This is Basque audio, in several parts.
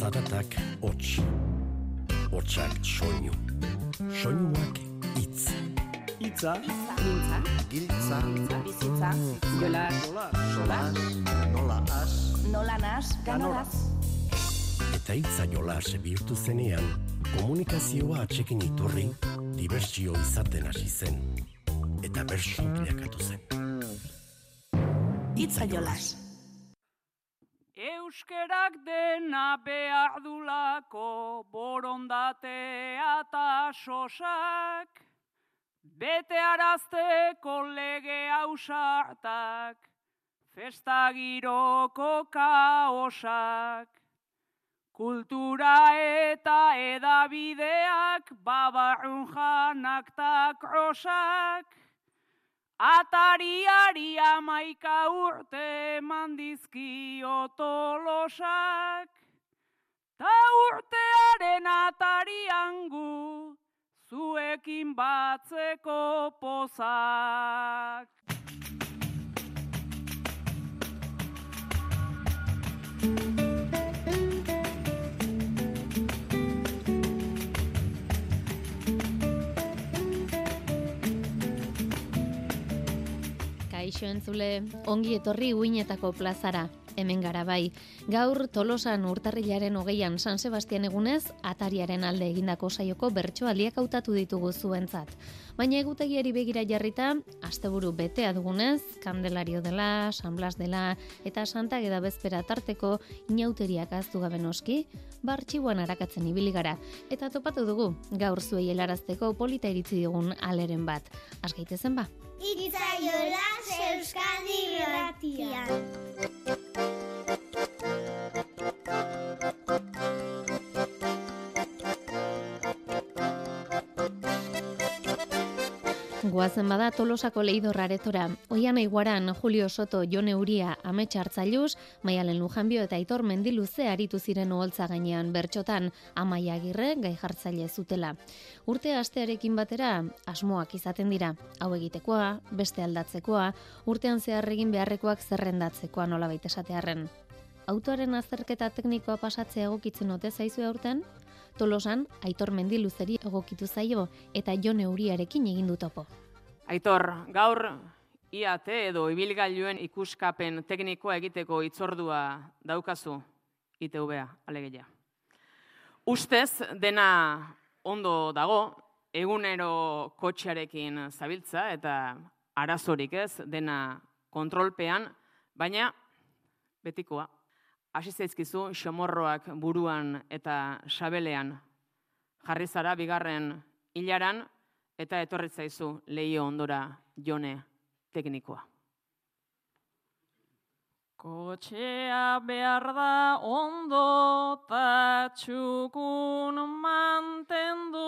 Zaratak hots. Hotsak soinu. Soinuak hitz. Itza, Mintza, Giltza, bizitza, jola, solas, nola as, nola nas, ganolaz. Eta hitza jolas bihurtu zenean, komunikazioa atxekin iturri, dibertsio izaten hasi zen. Eta bersu bilakatu zen. Itza jolas. Euskerak dena behar dulako borondatea eta sosak, bete arazteko lege hausartak, festa giroko kaosak. Kultura eta edabideak, babarrun janak krosak, Atariari amaika urte mandizkio tolosak, ta urtearen atariangu zuekin batzeko pozak. Kaixo entzule, ongi etorri uinetako plazara, hemen gara bai. Gaur tolosan urtarrilaren hogeian San Sebastian egunez, atariaren alde egindako saioko bertsoaldiak hautatu ditugu zuentzat. Baina egutegiari begira jarrita, asteburu betea dugunez, Kandelario dela, San Blas dela, eta Santa Geda bezpera tarteko inauteriak aztu gabe noski, bartxiboan arakatzen ibili gara. Eta topatu dugu, gaur zuei helarazteko polita iritzi digun aleren bat. Az gaitezen ba? Itzaiola Euskadi Irratian. Goazen bada Tolosako leidor aretora, Oian Aiguaran, Julio Soto, Jone Uria, Amets Hartzailuz, Maialen Lujanbio eta Aitor Mendiluze aritu ziren oholtza gainean bertxotan, Amaia Agirre gai jartzaile zutela. Urte astearekin batera, asmoak izaten dira, hau egitekoa, beste aldatzekoa, urtean zehar egin beharrekoak zerrendatzekoa nolabait esatearren. Autoaren azterketa teknikoa pasatzea egokitzen ote zaizue aurten? Tolosan, Aitor Mendiluzeri egokitu zaio eta Jone Uriarekin egin du topo. Aitor, gaur IAT edo ibilgailuen ikuskapen teknikoa egiteko itzordua daukazu ITV-a, alegeia. Ustez, dena ondo dago, egunero kotxearekin zabiltza eta arazorik ez, dena kontrolpean, baina betikoa. Hasi zaizkizu xomorroak buruan eta sabelean. Jarri zara bigarren hilaran eta etorri zaizu leio ondora jone teknikoa. Kotxea behar da ondo ta txukun mantendu,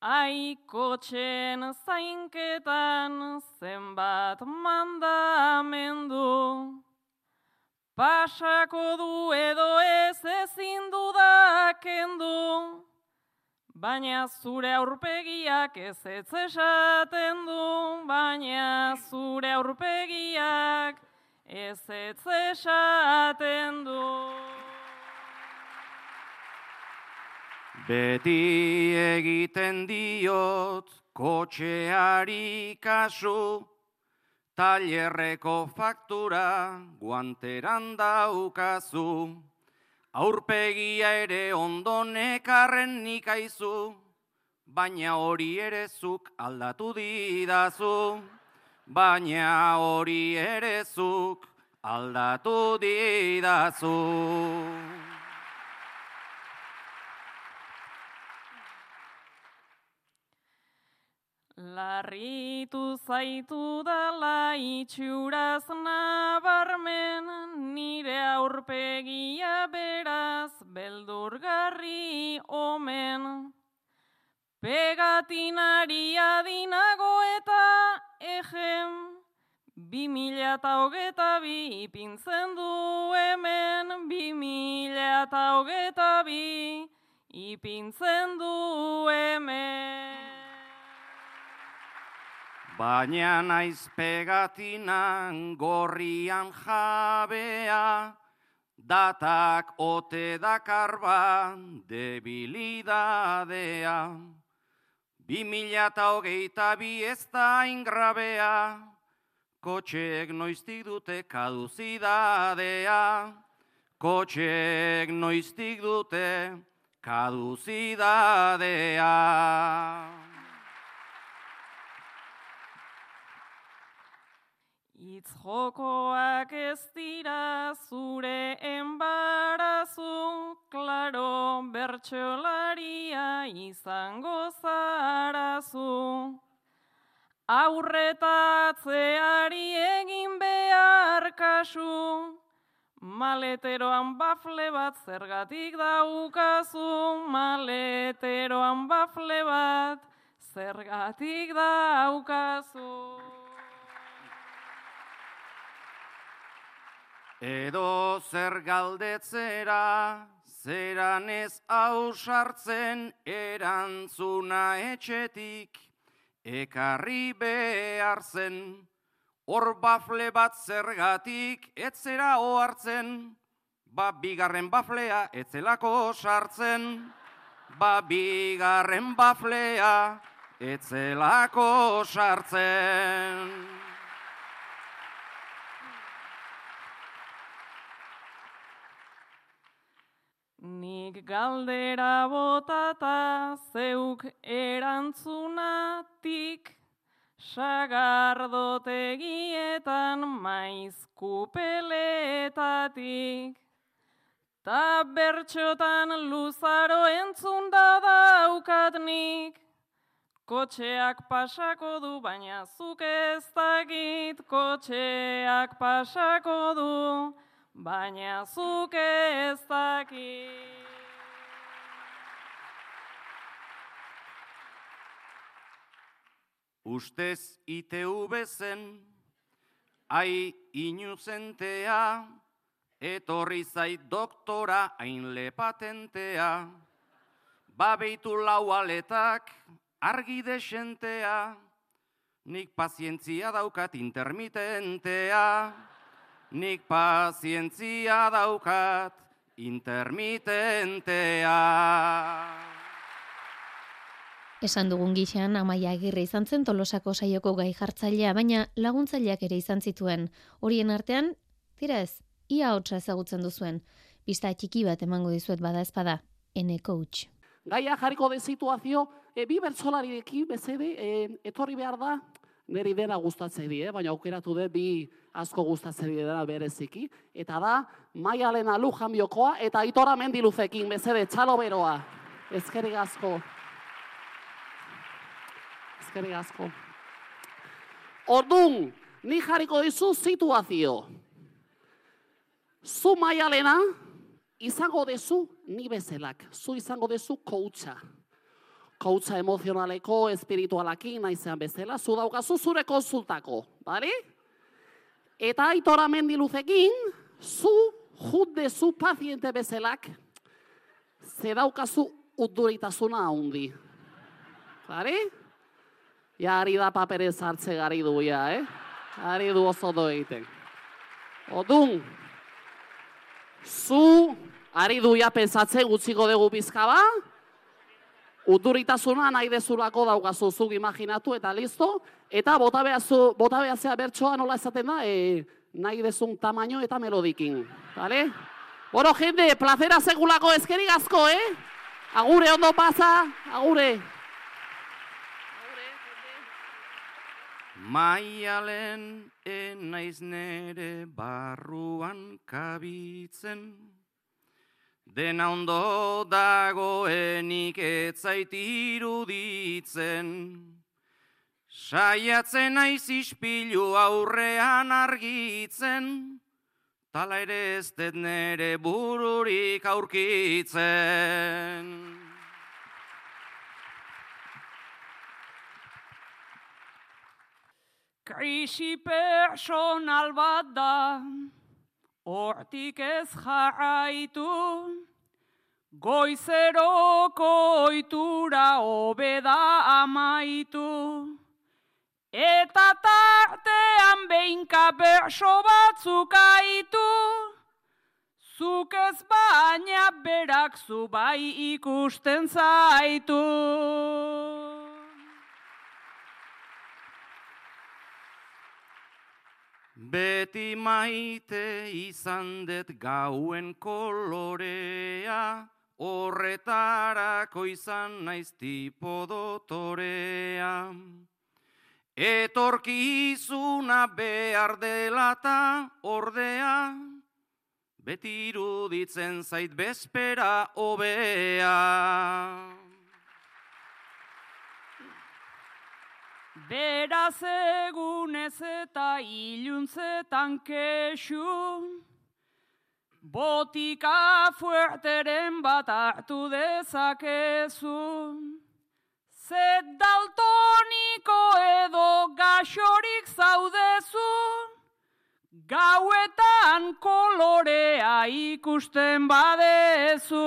ai kotxen zainketan zenbat mandamendu. Pasako du edo ez ezin dudakendu, baina zure aurpegiak ez ez esaten du, baina zure aurpegiak ez ez esaten du. Beti egiten diot kotxeari kasu, Tailerreko faktura guanteran daukazu, aurpegia ere ondo nekarren nikaizu, baina hori ere zuk aldatu didazu, baina hori ere zuk aldatu didazu. Larritu zaitu dala itxuraz nabarmen, nire aurpegia beraz beldurgarri omen. Pegatinari adinago eta egen, bi mila eta hogeta bi ipintzen du hemen, bi mila eta hogeta bi ipintzen du hemen. Baina naiz pegatinan gorrian jabea, datak ote dakarba debilidadea. Bi mila eta hogeita bi ez da ingrabea, kotxeek noiztik dute kaduzidadea. Kotxeek noiztik dute kaduzidadea. Itz jokoak ez dira zure enbarazu, klaro bertxolaria izango zarazu. Aurretatzeari egin behar kasu, maleteroan bafle bat zergatik daukazu, maleteroan bafle bat zergatik daukazu. Edo zer galdetzera, zeran ez ausartzen erantzuna etxetik, ekarri behar zen, hor bafle bat zergatik etzera ohartzen, ba bigarren baflea etzelako sartzen, ba bigarren baflea etzelako sartzen. Nik galdera botata zeuk erantzunatik, sagardotegietan maiz kupeletatik. Ta bertxotan luzaro entzun da daukatnik, kotxeak pasako du, baina zuk ez dakit, kotxeak pasako du, baina zuk ez daki. Ustez ITV zen, ai inuzentea, etorri zait doktora hain lepatentea, babeitu lau aletak argi desentea, nik pazientzia daukat intermitentea, nik pazientzia daukat intermitentea. Esan dugun gixan, amaia agirre izan zen tolosako saioko gai jartzailea, baina laguntzaileak ere izan zituen. Horien artean, tira ez, ia hotza ezagutzen duzuen. Bista txiki bat emango dizuet bada ezpada, ene coach. Gaia jarriko de situazio, e, bi bertsolarirekin bezede, e, etorri behar da, niri dena gustatzen di, eh? baina aukeratu dut bi asko gustatzen di dena bereziki. Eta da, maialena lujan biokoa, eta aitora mendiluzekin, bezede, txalo beroa. Ezkerik asko. Ezkerik asko. Ordun, ni jarriko dizu situazio. Zu maialena, izango dezu ni bezelak. Zu izango dezu koutxa. Koutxa emozionaleko, espiritualakin, naizean bezala, zu daukazu zure konsultako, bari? Eta aitora mendiluzekin, zu jude zu paziente bezelak, ze daukazu utduritasuna handi. Bari? Ja, ari da paperez hartze gari du, ja, eh? Ari du oso do egiten. Odun, zu, ari du ja pensatzen utziko dugu bizka ba, Uturitasuna nahi dezulako daukazu zuk imaginatu eta listo. Eta bota behazu, bota behazea bertsoa nola esaten da, e, nahi dezun tamaino eta melodikin. Vale? Bueno, jende, plazera segulako ezkerik asko, eh? Agure ondo pasa, agure. Maialen enaiz nere barruan kabitzen, dena ondo dagoenik etzait iruditzen. Saiatzen naiz ispilu aurrean argitzen, tala ere ez dut nere bururik aurkitzen. Krisi personal bat da, hortik ez jarraitu, goizeroko oitura hobeda amaitu, eta tartean behinka berso batzuk aitu, Zuk ez baina berak zu bai ikusten zaitu. Beti maite izan dut gauen kolorea, horretarako izan naiz tipo dotorea. Etorkizuna behar dela ta ordea, beti iruditzen zait bezpera obea. Beraz egunez eta iluntzetan kexu, botika fuerteren bat hartu dezakezu. Zet daltoniko edo gaxorik zaudezu, gauetan kolorea ikusten badezu.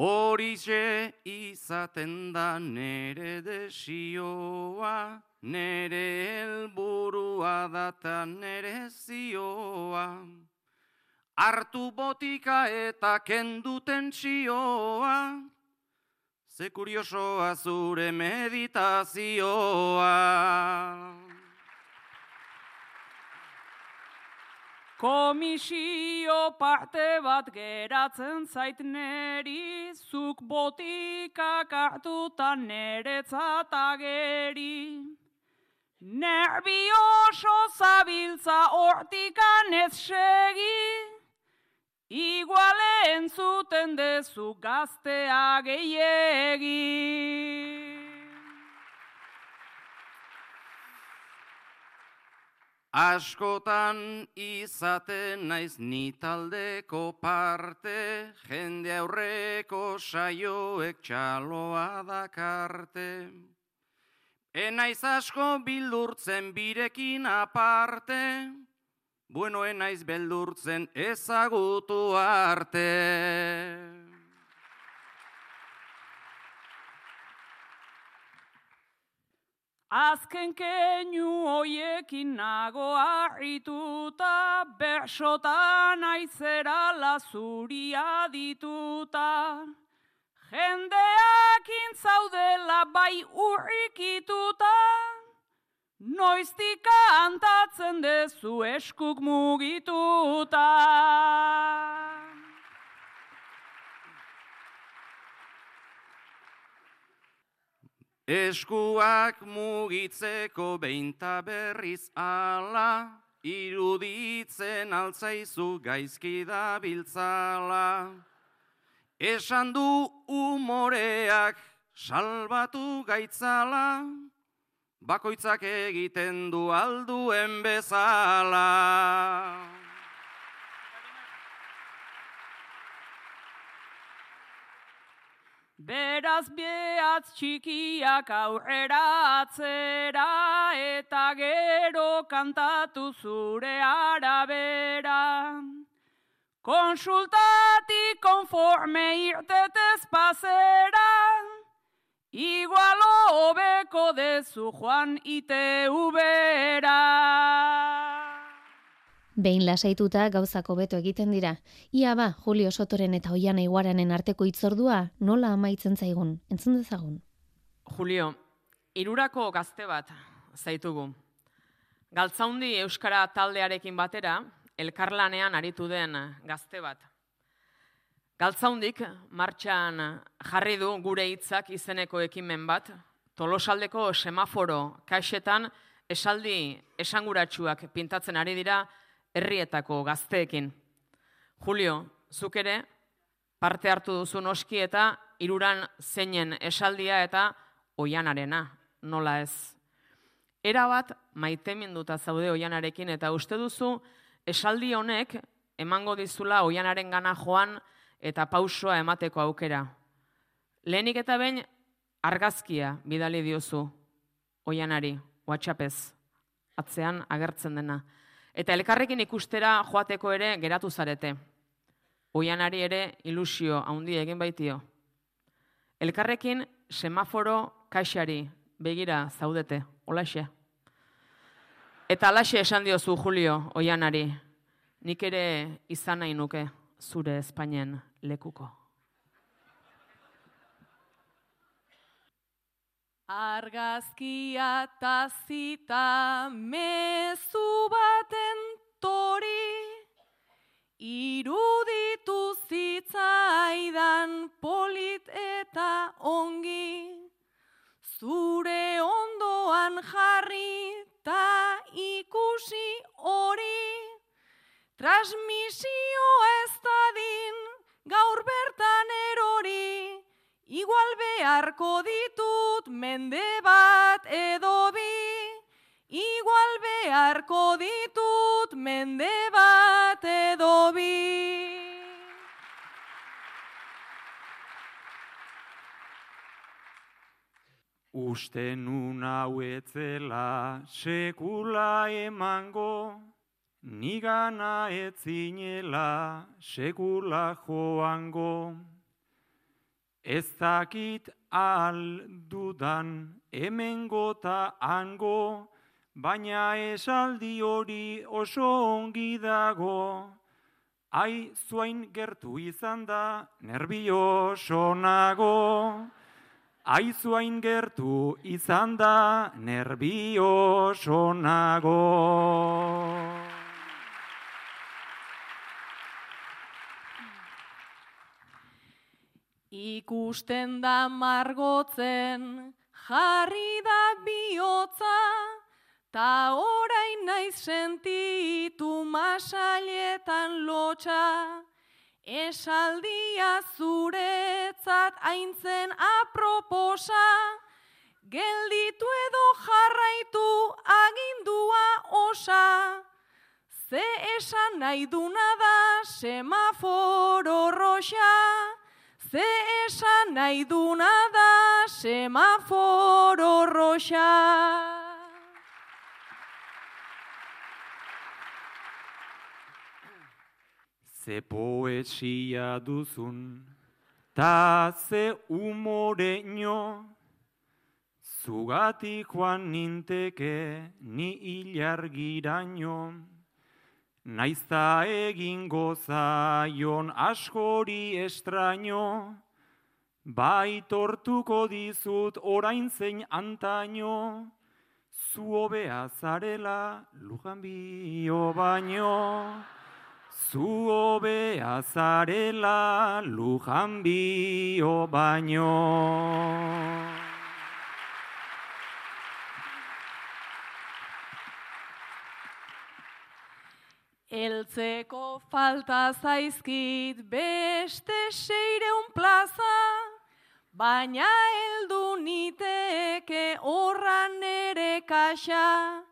Horixe izaten da nere desioa, nere helburua data nere zioa. Artu botika eta kenduten txioa, ze kuriosoa zure meditazioa. Komisio parte bat geratzen zait neri, zuk botikak hartuta neretzat ageri. Nervioso zabiltza hortikan ez segi, iguale entzuten dezu gaztea gehiegi. Askotan izaten naiz ni taldeko parte, jende aurreko saioek txaloa dakarte. Enaiz asko bildurtzen birekin aparte, bueno enaiz beldurtzen ezagutu arte. Azken keinu hoiekin nago harrituta, bersotan aizera lazuria dituta. Jendeak intzaudela bai urrikituta, noiztik kantatzen dezu eskuk mugituta. Eskuak mugitzeko beinta berriz ala, iruditzen altzaizu gaizki da biltzala. Esan du umoreak salbatu gaitzala, bakoitzak egiten du alduen bezala. Beraz behatz txikiak aurrera atzera eta gero kantatu zure arabera. Konsultati konforme irtetez pasera, igualo hobeko dezu joan ite ubera. Behin lasaituta gauzako beto egiten dira. Ia ba, Julio Sotoren eta Oiana Iguaranen arteko itzordua nola amaitzen zaigun. Entzun dezagun. Julio, irurako gazte bat zaitugu. Galtzaundi Euskara taldearekin batera, elkarlanean aritu den gazte bat. Galtzaundik martxan jarri du gure hitzak izeneko ekimen bat, tolosaldeko semaforo kaixetan esaldi esanguratsuak pintatzen ari dira herrietako gazteekin. Julio, zuk ere parte hartu duzu noski eta iruran zeinen esaldia eta oianarena, nola ez. Era bat maiteminduta zaude oianarekin eta uste duzu esaldi honek emango dizula oianaren gana joan eta pausoa emateko aukera. Lehenik eta behin argazkia bidali diozu oianari, WhatsAppez, atzean agertzen dena. Eta elkarrekin ikustera joateko ere geratu zarete. Oianari ere ilusio handi egin baitio. Elkarrekin semaforo kaixari begira zaudete, olaxe. Eta alaxe esan diozu, Julio, oianari, nik ere izan nahi nuke zure Espainien lekuko. Argazkia tazita mezu baten tori, iruditu zitzaidan polit eta ongi, zure ondoan jarri ta ikusi hori, transmisio ez dadin gaur bertan erori, igual beharko ditut mende bat edo bi, igual beharko ditut mende bat edo bi. Uste nun hau etzela sekula emango, nigana etzinela sekula joango. Ez dakit aldudan hemen gota hango, baina esaldi hori oso ongi dago. Ai, zuain gertu izan da, nervioso nago. Aizuain gertu izan da nervioso nago. Ikusten da margotzen jarri da bihotza, ta orain naiz sentitu masailetan lotxa. Esaldia zuretzat aintzen aproposa, gelditu edo jarraitu agindua osa. Ze esan nahi duna da semaforo roxa, ze esan nahi duna da semaforo roxa. Ze poesia duzun, ta ze umoreño, zugatik joan ninteke ni ilargiraino, naizta egin gozaion askori estraño, bai tortuko dizut orain zein antaino, zu hobea zarela lujan bio baino. Zu hobea zarela lujan bio baino. Eltzeko falta zaizkit beste seireun plaza, baina heldu niteke horran ere kaxa.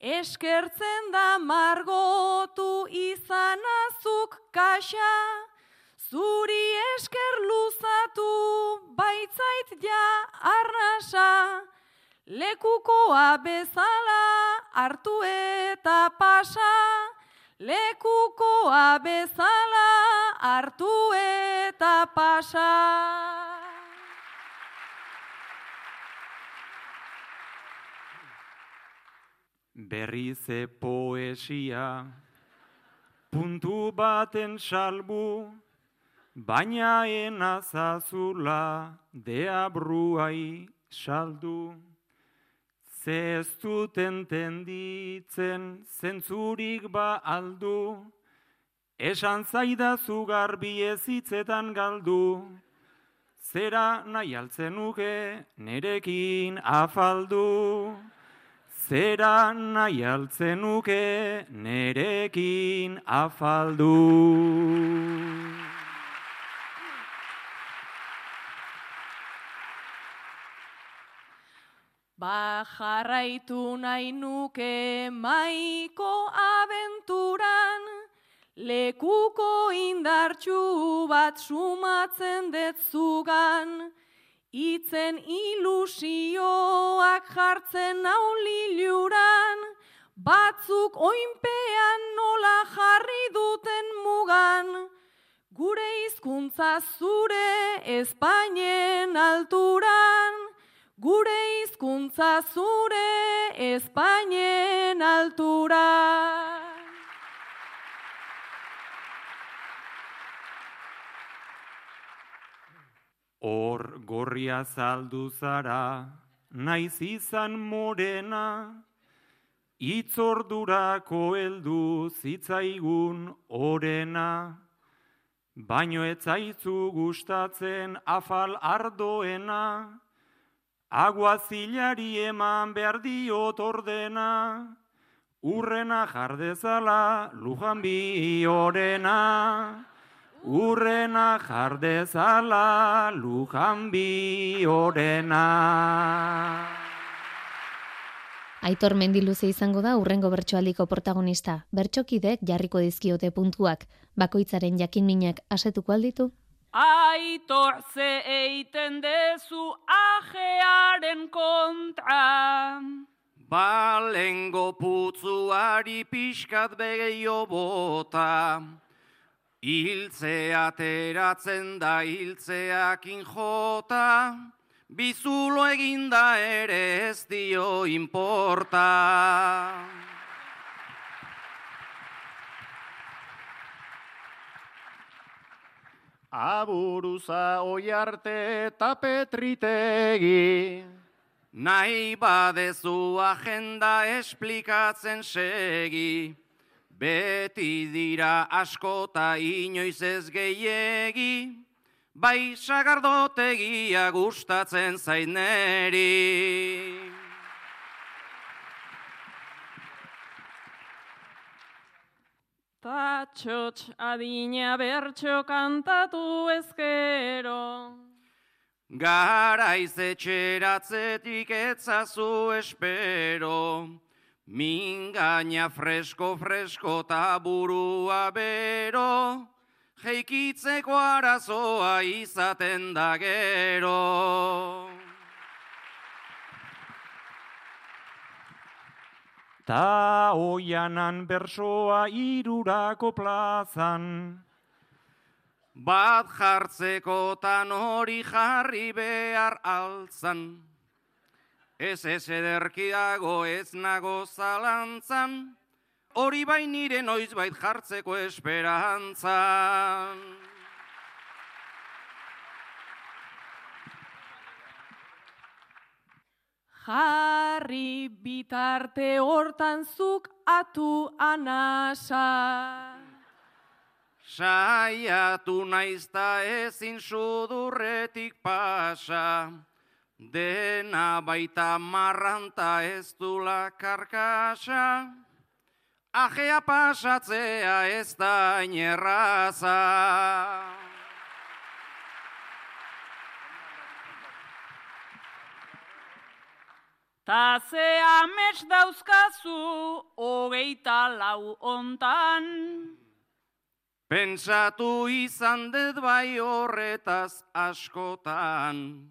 Eskertzen da margotu izan azuk kaxa, zuri esker luzatu baitzait ja arnasa, lekukoa bezala hartu eta pasa, lekukoa bezala hartu eta pasa. Berrize poesia, puntu baten salbu, baina enazazula deabruai saldu. Ze ez dut entenditzen zentzurik ba aldu, esan zaidazu garbi ezitzetan galdu, zera nahi altzen nuke nerekin afaldu. Zera nahi altzen nuke nerekin afaldu. Ba jarraitu nahi nuke maiko abenturan, lekuko indartxu bat sumatzen detzugan, itzen ilusioak jartzen nauliluran, batzuk oinpean nola jarri duten mugan, gure hizkuntza zure Espainien alturan, gure hizkuntza zure Espainen altura. Hor gorria zaldu zara, naiz izan morena, itzordurako heldu zitzaigun orena, baino ez zaizu gustatzen afal ardoena, aguazilari eman behar diot ordena, urrena jardezala lujan bi. Urrena jardezala lujan bi. Aitor mendiluze izango da urrengo bertsoaldiko protagonista. Bertxokidek jarriko dizkiote puntuak. Bakoitzaren jakin minak asetuko alditu? Aitor ze eiten dezu ajearen kontra. Balengo putzuari pixkat begeio bota. Hiltzea ateratzen da hiltzeakin jota, bizulo eginda ere ez dio inporta. Aburuza oi arte eta petritegi. Nahi badezu agenda esplikatzen segi. Beti dira askota inoiz ez gehiegi, bai sagardotegia gustatzen zaineri. Ta txotx adina bertxo kantatu ezkero. Garaiz etxeratzetik etzazu espero, Mingaina fresko fresko ta burua bero, Jeikitzeko arazoa izaten da gero. Ta oianan bersoa irurako plazan. Bat jartzekotan hori jarri behar altzan. Ez ez ederki dago ez nago zalantzan, hori bain nire noiz bait jartzeko esperantzan. Jarri bitarte hortan zuk atu anasa. Saiatu naizta ezin sudurretik pasa, dena baita marranta ez dula karkasa, ajea pasatzea ez da inerraza. Ta ze amets dauzkazu hogeita lau ontan. Pentsatu izan dut bai horretaz askotan,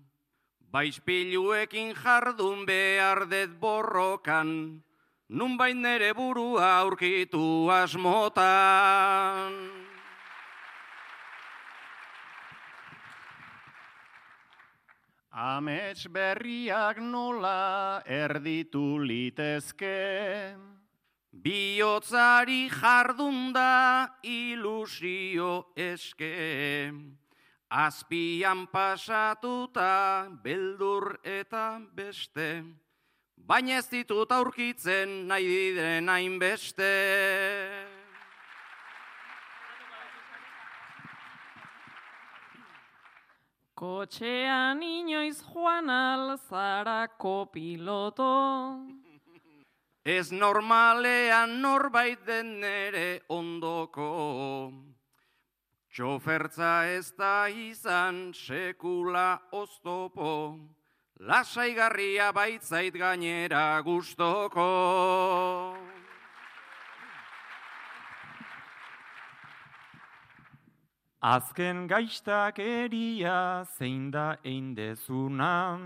Baizpiluekin jardun behar dut borrokan, Nun bain nere burua aurkitu asmotan. Amets berriak nola erditu litezke. Biotzari jardunda ilusio eske. Azpian pasatuta beldur eta beste. Baina ez ditut aurkitzen nahi diren hainbeste. Kotxean inoiz joan alzarako piloto. Ez normalean norbait den nere ondoko. Txofertza ez da izan sekula oztopo. Lasaigarria baitzait gainera gustoko. Azken gaistak eria zein da eindezuna.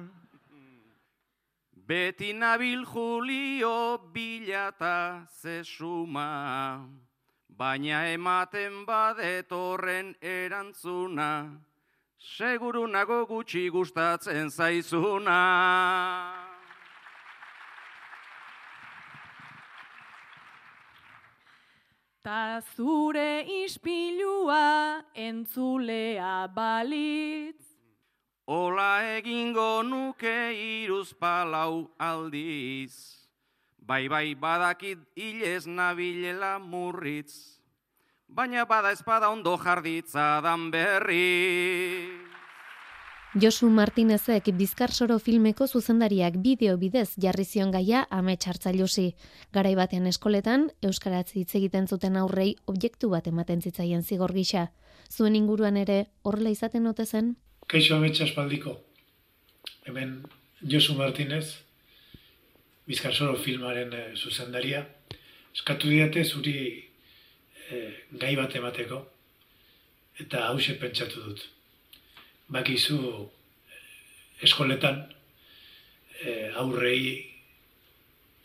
Beti nabil Julio bilata zesuma, baina ematen badetorren erantzuna, seguru nago gutxi gustatzen zaizuna. Ta zure ispilua entzulea balitz. Ola egingo nuke iruz palau aldiz. Bai bai badakit hilez nabilela murritz. Baina bada espada ondo jarditza dan berri. Josu Martinezek Bizkarsoro filmeko zuzendariak bideo bidez jarri zion gaia amets hartzailusi. Garai batean eskoletan, Euskaraz hitz egiten zuten aurrei objektu bat ematen zitzaien zigor gisa. Zuen inguruan ere horrela izaten ote zen? Kaixo ametsa espaldiko. Hemen Josu Martinez, Bizkarsoro filmaren eh, zuzendaria, eskatu diate zuri eh, gai bat emateko, eta hause pentsatu dut. Bakizu eh, eskoletan eh, aurrei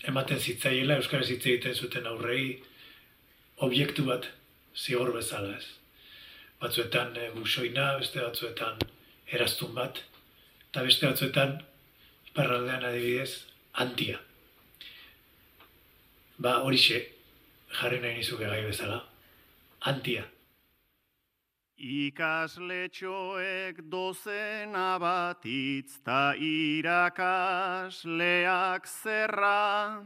ematen zitzaiela, Euskaraz hitz egiten zuten aurrei objektu bat zigor bezala ez. Batzuetan e, busoina, beste batzuetan eraztun bat, eta beste batzuetan, iparraldean adibidez, antia. Ba, horixe, jarri nahi nizuke gai bezala, antia. Ikasletxoek dozena bat hitz ta irakasleak zerra,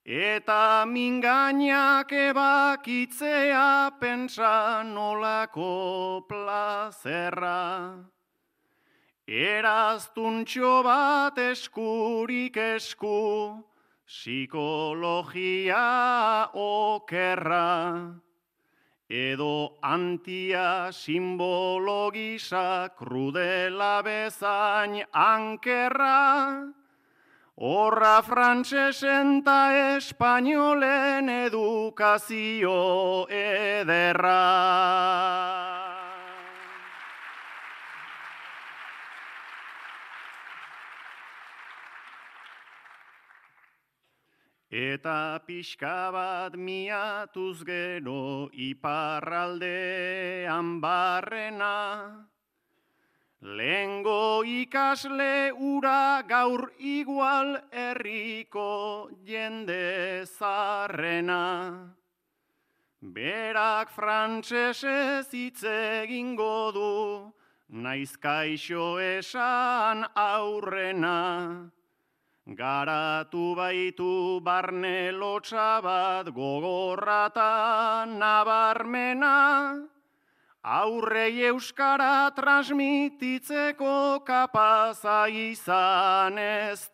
eta mingainak ebakitzea pentsa nolako plazerra. Eraztuntxo bat eskurik esku, psikologia okerra. Edo antia simbologisa krudela bezain ankerra, horra frantsesen ta espainolen edukazio ederra. Eta pixka bat miatuz gero iparraldean barrena, Lengo ikasle ura gaur igual herriko jende zarrena. Berak frantsesez hitz egingo du, naiz kaixo esan aurrena. Garatu baitu barne lotxa bat gogorrata nabarmena, aurrei euskara transmititzeko kapaza izan ez.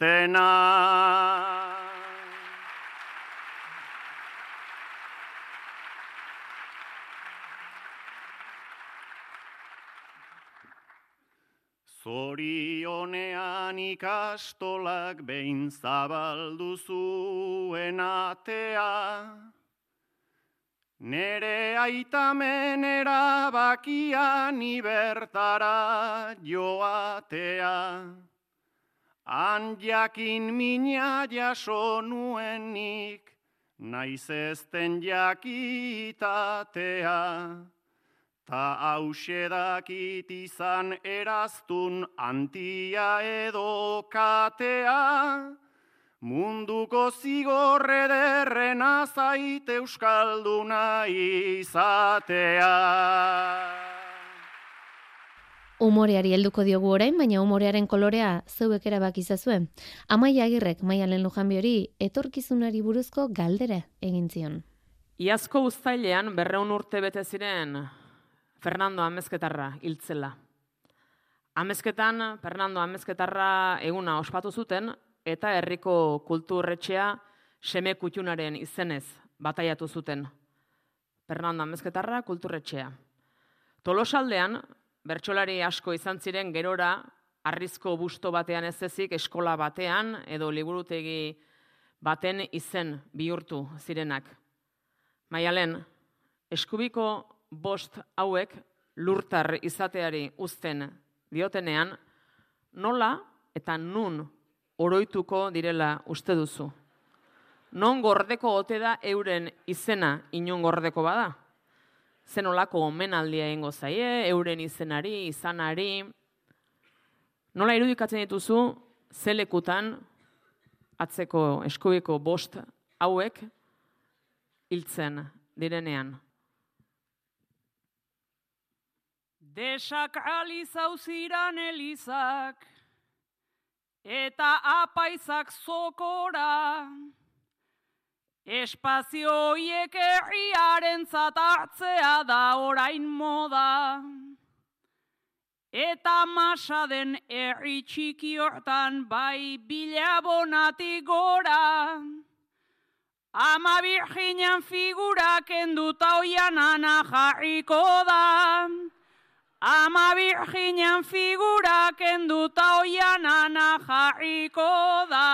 Zorionean ikastolak behin zabaldu zuen atea, Nere aitamen erabakia ni bertara joatea. Han jakin mina jaso nuenik, naiz ezten jakitatea. Ta hause dakit izan eraztun antia edo katea, munduko zigorre derrena zait euskalduna izatea. Umoreari helduko diogu orain, baina umorearen kolorea zeuek erabak izazue. Amaia agirrek maialen lujanbi hori etorkizunari buruzko galdera egin zion. Iazko uztailean berreun urte bete ziren Fernando Amezketarra hiltzela. Amezketan Fernando Amezketarra eguna ospatu zuten eta herriko kulturretxea seme kutxunaren izenez bataiatu zuten. Fernando Amezketarra kulturretxea. Tolosaldean, bertsolari asko izan ziren gerora, arrizko busto batean ez ezik, eskola batean edo liburutegi baten izen bihurtu zirenak. Maialen, eskubiko bost hauek lurtar izateari uzten diotenean, nola eta nun oroituko direla uste duzu. Non gordeko ote da euren izena inon gordeko bada? Zen olako omenaldia egingo zaie, euren izenari, izanari. Nola irudikatzen dituzu, zelekutan atzeko eskubiko bost hauek hiltzen direnean. Desakalizau ziran elizak, eta apaizak zokora, espazioiek herriaren zatartzea da orain moda. Eta masa den herri txiki hortan bai bilabonatik gora. Ama virginan figurak enduta oian ana jarriko da. Ama virginan figurak enduta oian ana jarriko da.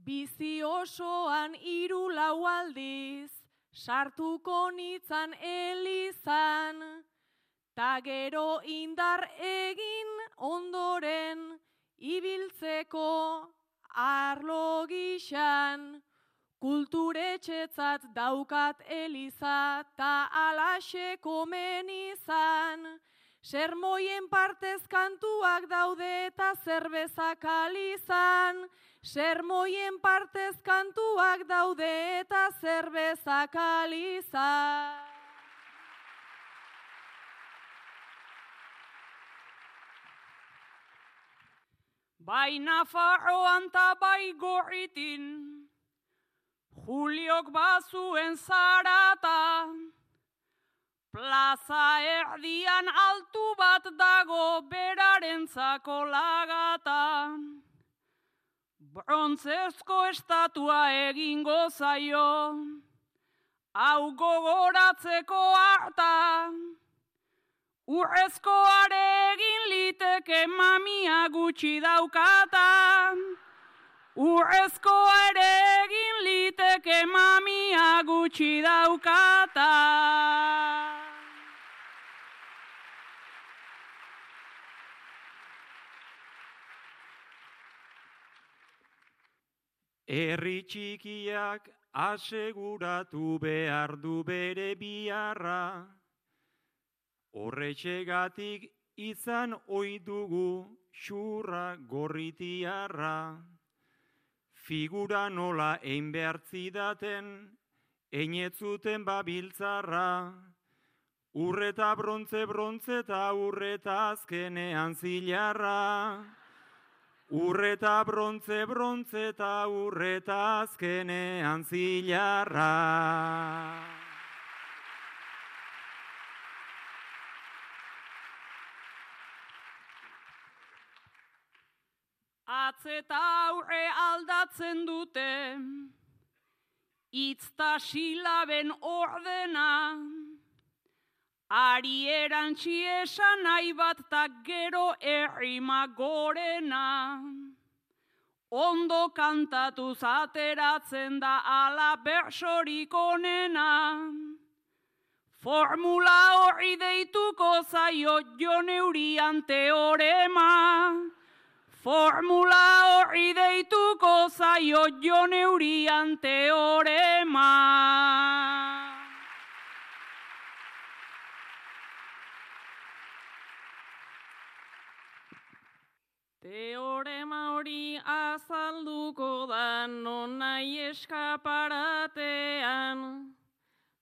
Bizi osoan hiru lau aldiz, sartuko nitzan elizan, ta gero indar egin ondoren, ibiltzeko arlo gixan, kulturetxetzat daukat eliza, ta alaxe komen izan, sermoien partez kantuak daude eta zerbezak alizan, Sermoien partez kantuak daude eta zerbezak aliza. Bai Nafarroan ta bai gorritin, Juliok bazuen zarata, Plaza erdian altu bat dago berarentzako lagata. Brontzezko estatua egingo zaio, hau gogoratzeko harta. Urrezkoare egin liteke mamia gutxi daukata. Urrezkoare egin liteke mamia gutxi daukata. Herri txikiak aseguratu behar du bere biharra, horretxegatik izan oidugu xurra gorritiarra. Figura nola ein behar zidaten, einetzuten babiltzarra, urreta brontze brontze eta urreta azkenean zilarra. Urreta brontze brontze eta urreta azkenean zilarra. Atzeta aurre aldatzen dute, itzta silaben ordena, Ari erantzi esan nahi bat ta gero errima gorena. Ondo kantatu zateratzen da ala bersorik onena. Formula hori deituko zaio jo neurian teorema. Formula hori deituko zaio jo neurian teorema. Teorema hori azalduko da nonai eskaparatean.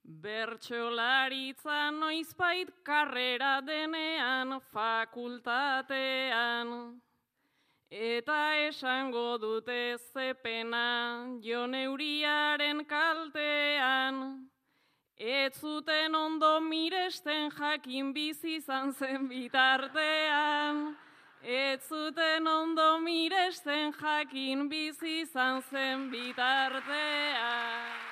Bertxolaritza noizbait karrera denean fakultatean. Eta esango dute zepena joneuriaren kaltean. Ez zuten ondo miresten jakin bizi izan zen bitartean. Ez zuten ondo miresten jakin bizi izan zen bitartea.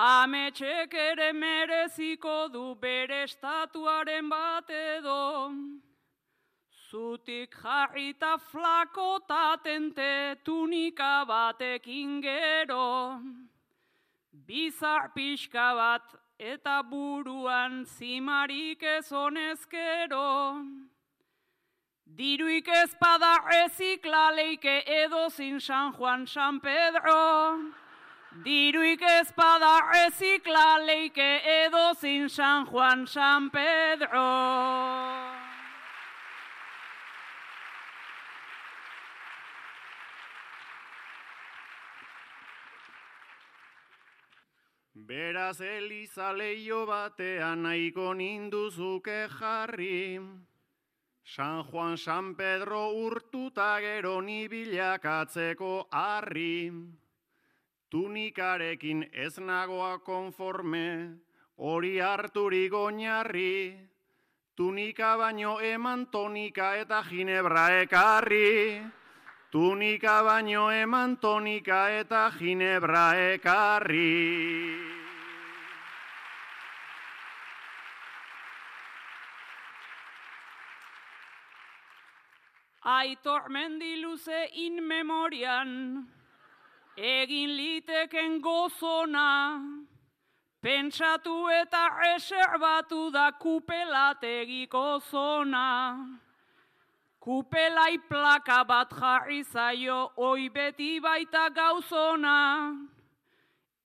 Ametxek ere mereziko du bere estatuaren bat edo. Zutik jarrita flako tatente tunika batekin gero. Bizar pixka bat eta buruan zimarik ez honezkero. Diruik ezpada reziklaleike edo zin San Juan San Pedro. Diruik ezpada rezikla leike edo zin San Juan San Pedro. Beraz Eliza leio batean nahiko ninduzuke jarri. San Juan San Pedro urtuta gero ni bilakatzeko harri. Tunikarekin ez nagoa konforme, hori harturik oinarri. Tunika baino eman tonika eta ginebra ekarri. Tunika baino eman tonika eta ginebra ekarri. Aitor mendiluze in memorian, egin liteken gozona, pentsatu eta reserbatu da kupelategiko zona. Kupelai plaka bat jarri zaio, oi beti baita gauzona.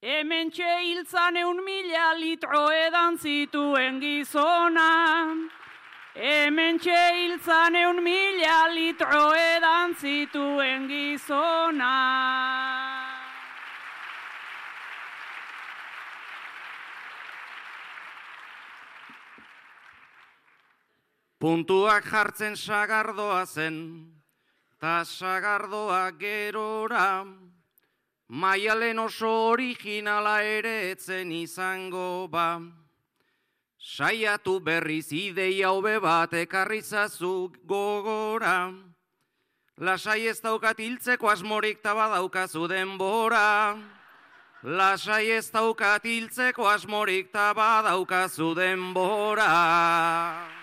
Hemen eun mila litro edan zituen gizona. Hemen eun mila litro edan zituen gizona. Puntuak jartzen sagardoa zen, ta sagardoa gerora, maialen oso originala ere etzen izango ba. Saiatu berriz ideia hobe bat ekarrizazu gogora, lasai ez daukat hiltzeko asmorik tabadaukazu denbora. Lasai ez daukat hiltzeko asmorik tabadaukazu denbora.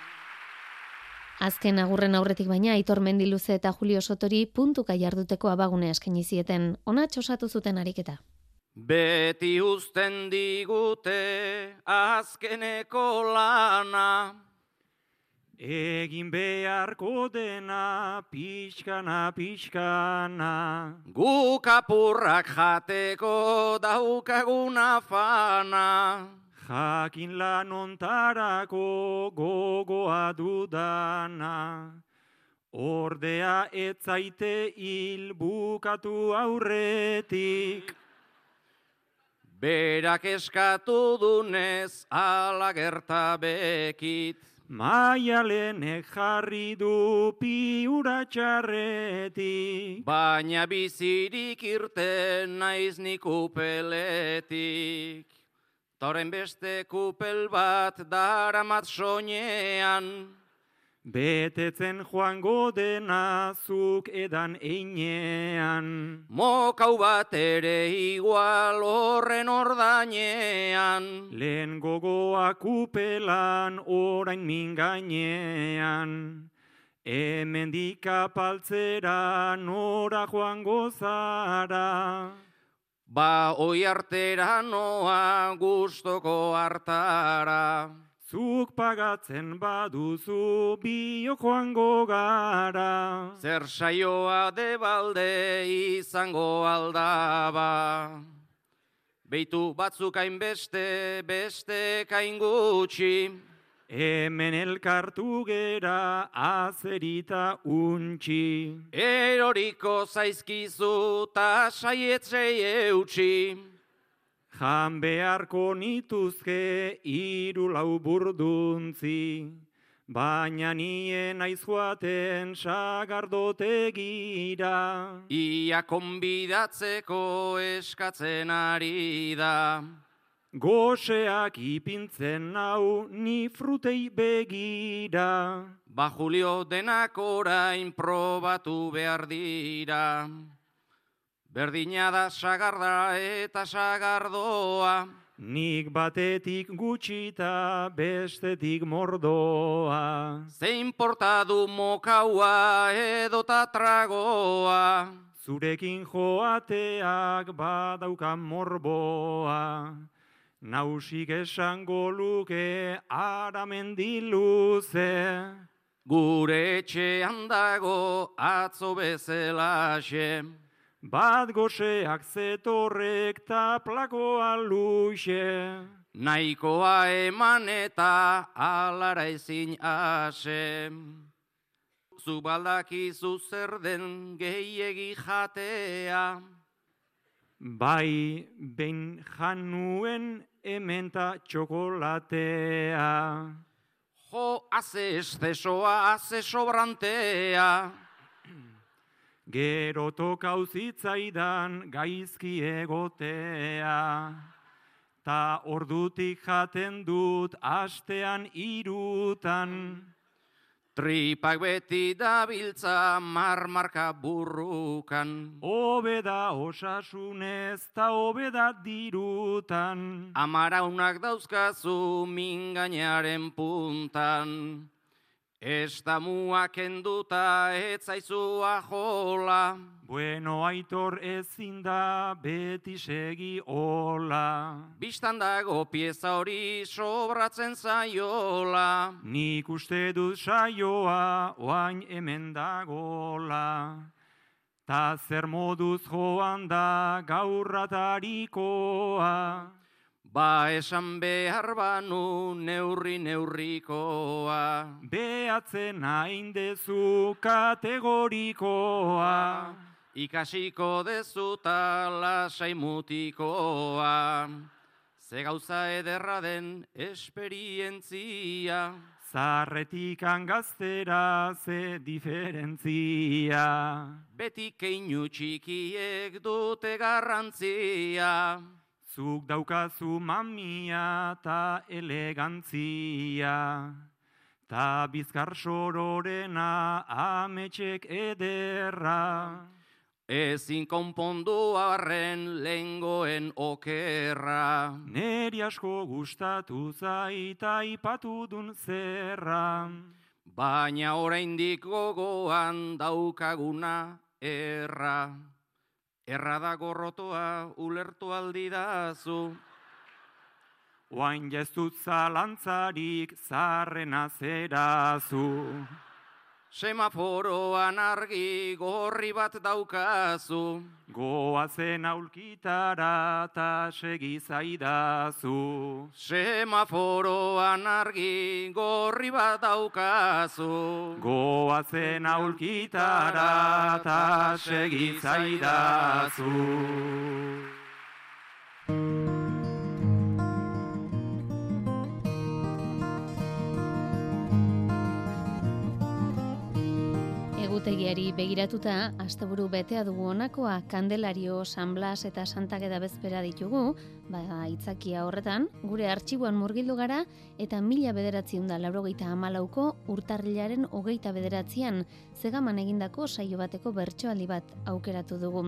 Azken agurren aurretik baina Aitor Mendiluze eta Julio Sotori puntuka jarduteko abagune eskaini zieten. Ona txosatu zuten ariketa. Beti uzten digute azkeneko lana. Egin beharko dena pixkana pixkana. Guk apurrak jateko daukaguna fana. Jakin lan ontarako gogoa dudana. Ordea etzaite hil bukatu aurretik. Berak eskatu dunez ala gerta bekit. Maialenek jarri du piura txarretik. Baina bizirik irten naiz Toren beste kupel bat daramat soinean. Betetzen joango dena zuk edan einean. Mokau bat ere igual horren ordainean. Lehen gogoa kupelan orain mingainean. Hemen dikapaltzera nora joango zara. Ba oi artera noa gustoko hartara. Zuk pagatzen baduzu bio joango gara. Zer saioa de balde izango aldaba. Beitu batzuk hainbeste, beste kain gutxi. Hemen elkartu gera azerita untxi. Eroriko zaizkizu ta saietzei eutxi. Jan beharko nituzke iru lau burduntzi, baina nien naiz joaten sagardotegira. Ia konbidatzeko eskatzen ari da. Goseak ipintzen nau ni frutei begira. Ba Julio denak orain probatu behar dira. Berdina da sagarda eta sagardoa. Nik batetik gutxita bestetik mordoa. Zein porta du mokaua edota tragoa. Zurekin joateak badauka morboa. Nausik esango luke aramendiluze. Gure etxean dago atzo bezelaxe. bat goseak zetorrek ta plakoa luxe. Naikoa eman eta alara ezin ase. Zu baldakizu zer den gehiegi jatea. Bai, behin januen ementa txokolatea. Jo, haze estesoa, haze sobrantea. Gero tokau zitzaidan gaizki egotea. Ta ordutik jaten dut astean irutan. Tripak beti dabiltza marmarka burrukan. Obeda osasunez ta obeda dirutan. Amaraunak dauzkazu mingainaren puntan. Estamua kenduta etzaizu ajola. Bueno, aitor ezin da beti segi hola. Bistan dago pieza hori sobratzen zaiola. Nik uste dut saioa oain hemen dagola. Ta zer moduz joan da gaurratarikoa. Ba esan behar banu neurri neurrikoa. Behatzen hain dezu kategorikoa. Ikasiko dezuta lasai mutikoa. Ze gauza ederra den esperientzia. Zarretik angaztera ze diferentzia. Beti keinu txikiek dute garrantzia. Zuk daukazu mamia ta elegantzia. Ta bizkar sororena ametxek ederra. Ezin konpondu arren lengoen okerra. Neri asko gustatu zaita ipatu dun zerra. Baina oraindik gogoan daukaguna erra. Erra da gorrotoa ulertu aldi dazu. Oain jeztut zalantzarik zarrena zerazu. Semaforoan argi gorri bat daukazu. Goazen aulkitara ta segi zaidazu. Semaforoan argi gorri bat daukazu. Goazen aulkitara ta segi zaidazu. Egutegiari begiratuta, asteburu betea dugu honakoa, Kandelario, San Blas eta Santageda bezpera ditugu, ba, itzakia horretan, gure artxiboan murgildu gara, eta mila bederatziun da laurogeita amalauko urtarrilaren hogeita bederatzean zegaman egindako saio bateko bertsoaldi bat aukeratu dugu.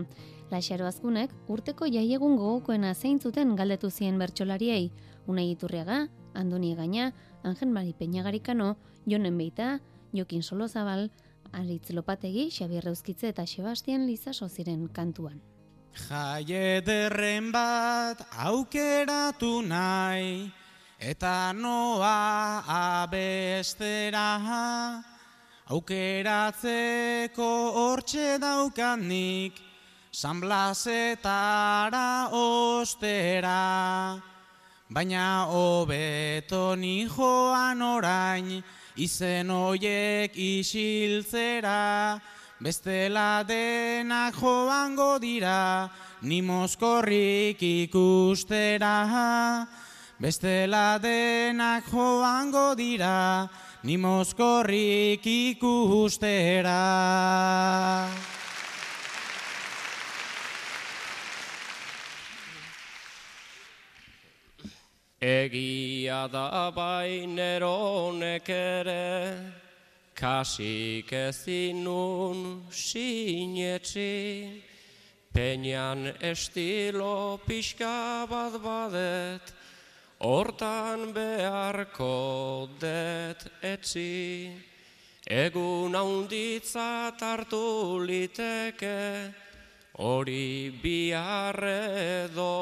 Laxaro azkunek, urteko jaiegun gogokoena zeintzuten galdetu zien bertsolariei, Unai Iturriaga, Andoni Gaina, Angen Mari Peñagarikano, Jonen Beita, Jokin Solozabal, Aritz Lopategi, Xabier Euskitze eta Sebastian Lizaso ziren kantuan. Jaie derren bat aukeratu nahi, eta noa abestera, aukeratzeko hortxe daukanik, San Blasetara ostera, baina hobeto ni joan orain, izen hoiek isiltzera, bestela denak joango dira, ni mozkorrik ikustera. Bestela denak joango dira, ni mozkorrik ikustera. Egia da baineronek ere, kasik ezinun sinetxi, Peñan estilo pixka bat badet, hortan beharko det etzi. Egun haunditza hartu liteke, hori biharredo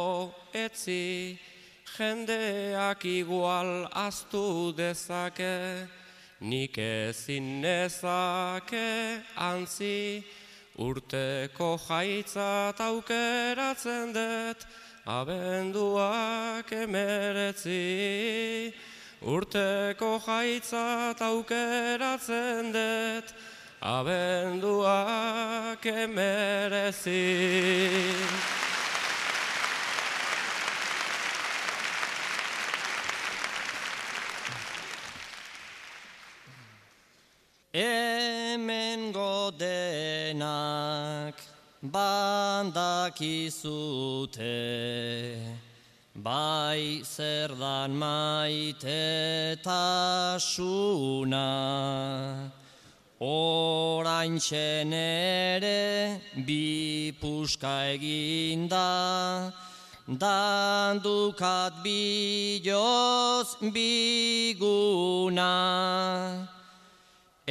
etzi. Jendeak igual aztu dezake, nik ezin nezake antzi, urteko jaitzat aukeratzen dut, abenduak emeretzi. Urteko jaitzat aukeratzen dut, abenduak emerezi. Hemen godenak bandakizute, bai zer dan maite tasuna. Orain ere bi puska eginda, dandukat biloz biguna.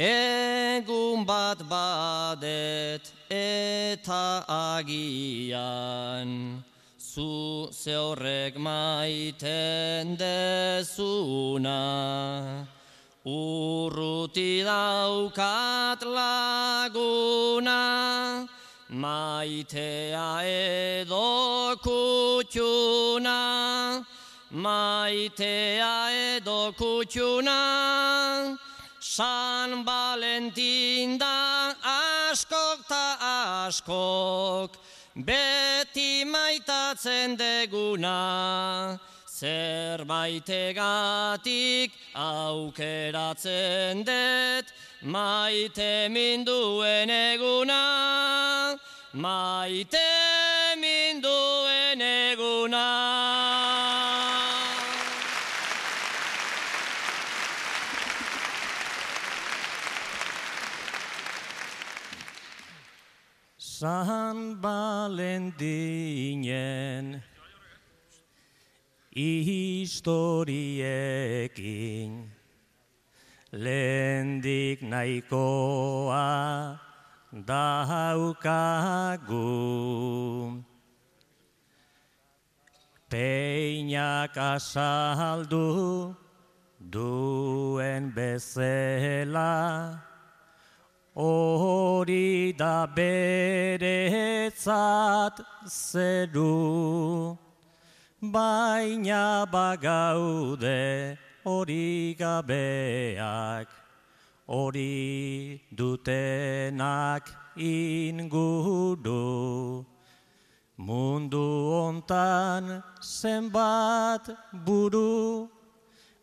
Egun bat badet eta agian, zu zehorrek maiten dezuna. Urruti daukat laguna, maitea edo kutxuna, maitea edo kutxuna. San Valentin da askok ta askok, beti maitatzen deguna, zer maitegatik aukeratzen det, maite minduen eguna, maite San Valentinen historiekin lendik nahikoa daukagu. Peinak asaldu duen bezela, hori da beretzat zeru, baina bagaude hori gabeak, hori dutenak inguru. Mundu hontan zenbat buru,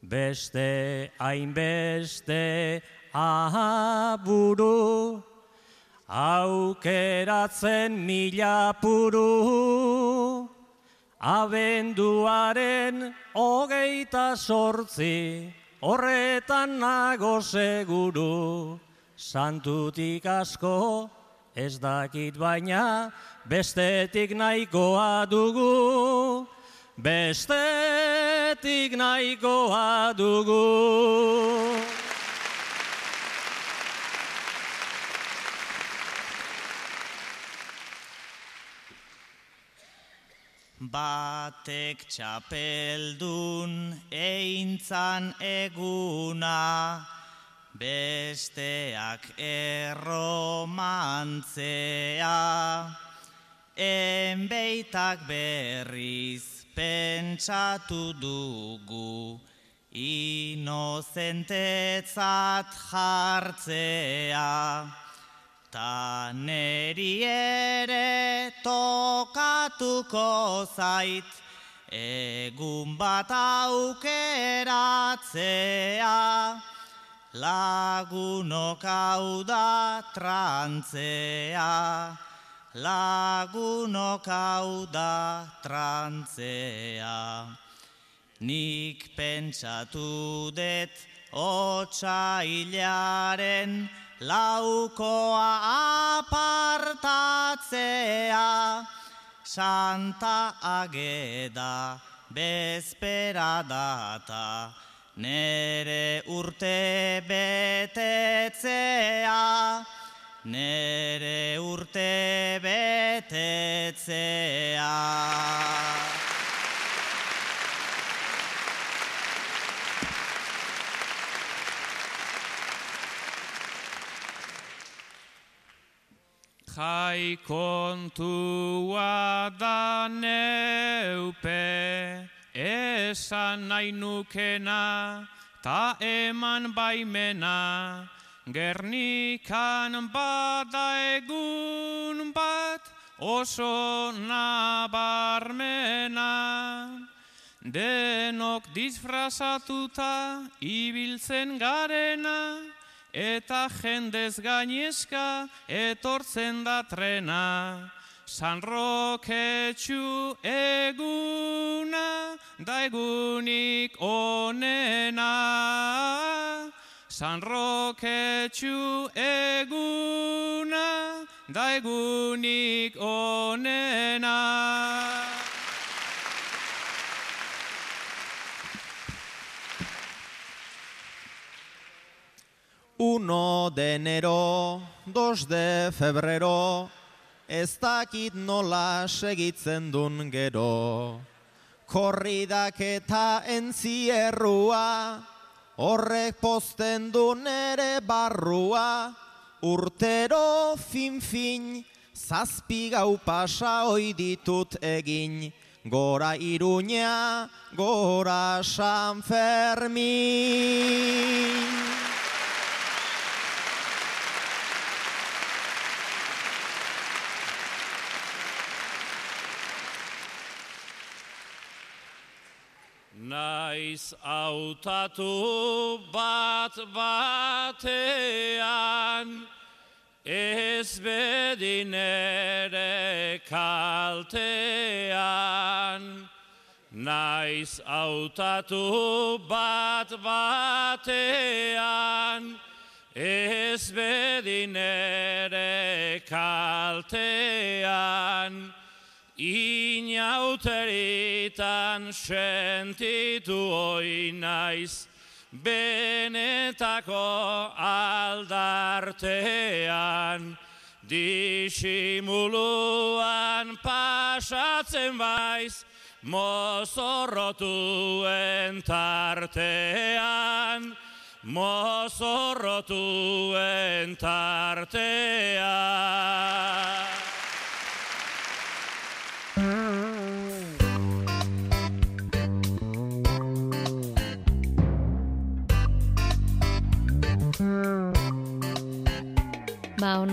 beste hainbeste ahaburu, aukeratzen mila puru, abenduaren hogeita sortzi, horretan nago seguru, santutik asko ez dakit baina, bestetik nahikoa dugu, bestetik nahikoa dugu. Batek txapeldun eintzan eguna, besteak erromantzea. Enbeitak berriz pentsatu dugu, inozentetzat jartzea. Ta neri ere tokatuko zait, egun bat aukeratzea, lagunok hau da trantzea, lagunok hau da trantzea. Nik pentsatu det otxailaren, laukoa apartatzea, santa ageda bezpera data, nere urte betetzea, nere urte betetzea. Jai kontua da neupe, esan nahi nukena, ta eman baimena, Gernikan bada egun bat oso nabarmena. Denok disfrazatuta ibiltzen garena, eta jendez gainezka etortzen da trena. San Roketxu eguna da egunik onena. San Roketxu eguna da egunik onena. Uno de enero, dos de febrero, ez dakit nola segitzen dun gero. Korridak eta entzierrua, horrek posten du nere barrua, urtero fin-fin, zazpi gau pasa hoi ditut egin, gora iruña, gora San Fermin. Naiz hautatu bat batean, ez bedin ere kaltean. Naiz hautatu bat batean, ez bedin ere kaltean. Inauteritan sentitu hoi naiz, benetako aldartean, disimuluan pasatzen baiz, mozorrotuen tartean, mozorrotuen tartean.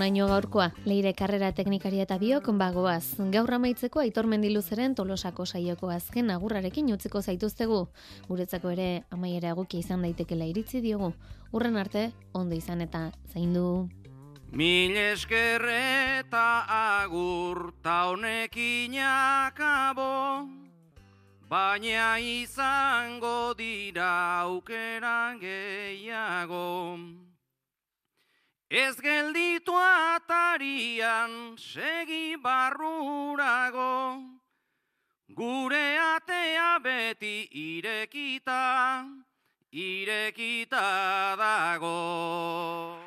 Ba, onaino gaurkoa, leire karrera teknikaria eta biok, bagoaz. Gaur amaitzeko aitor mendiluzeren tolosako saioko azken agurrarekin utziko zaituztegu. Guretzako ere amaiera egokia izan daitekela iritzi diogu. Urren arte, ondo izan eta zaindu. Mil esker eta agur ta honekin akabo, baina izango dira aukeran gehiago. Ez gelditu atarian segi barrurago, gure atea beti irekita, irekita dago.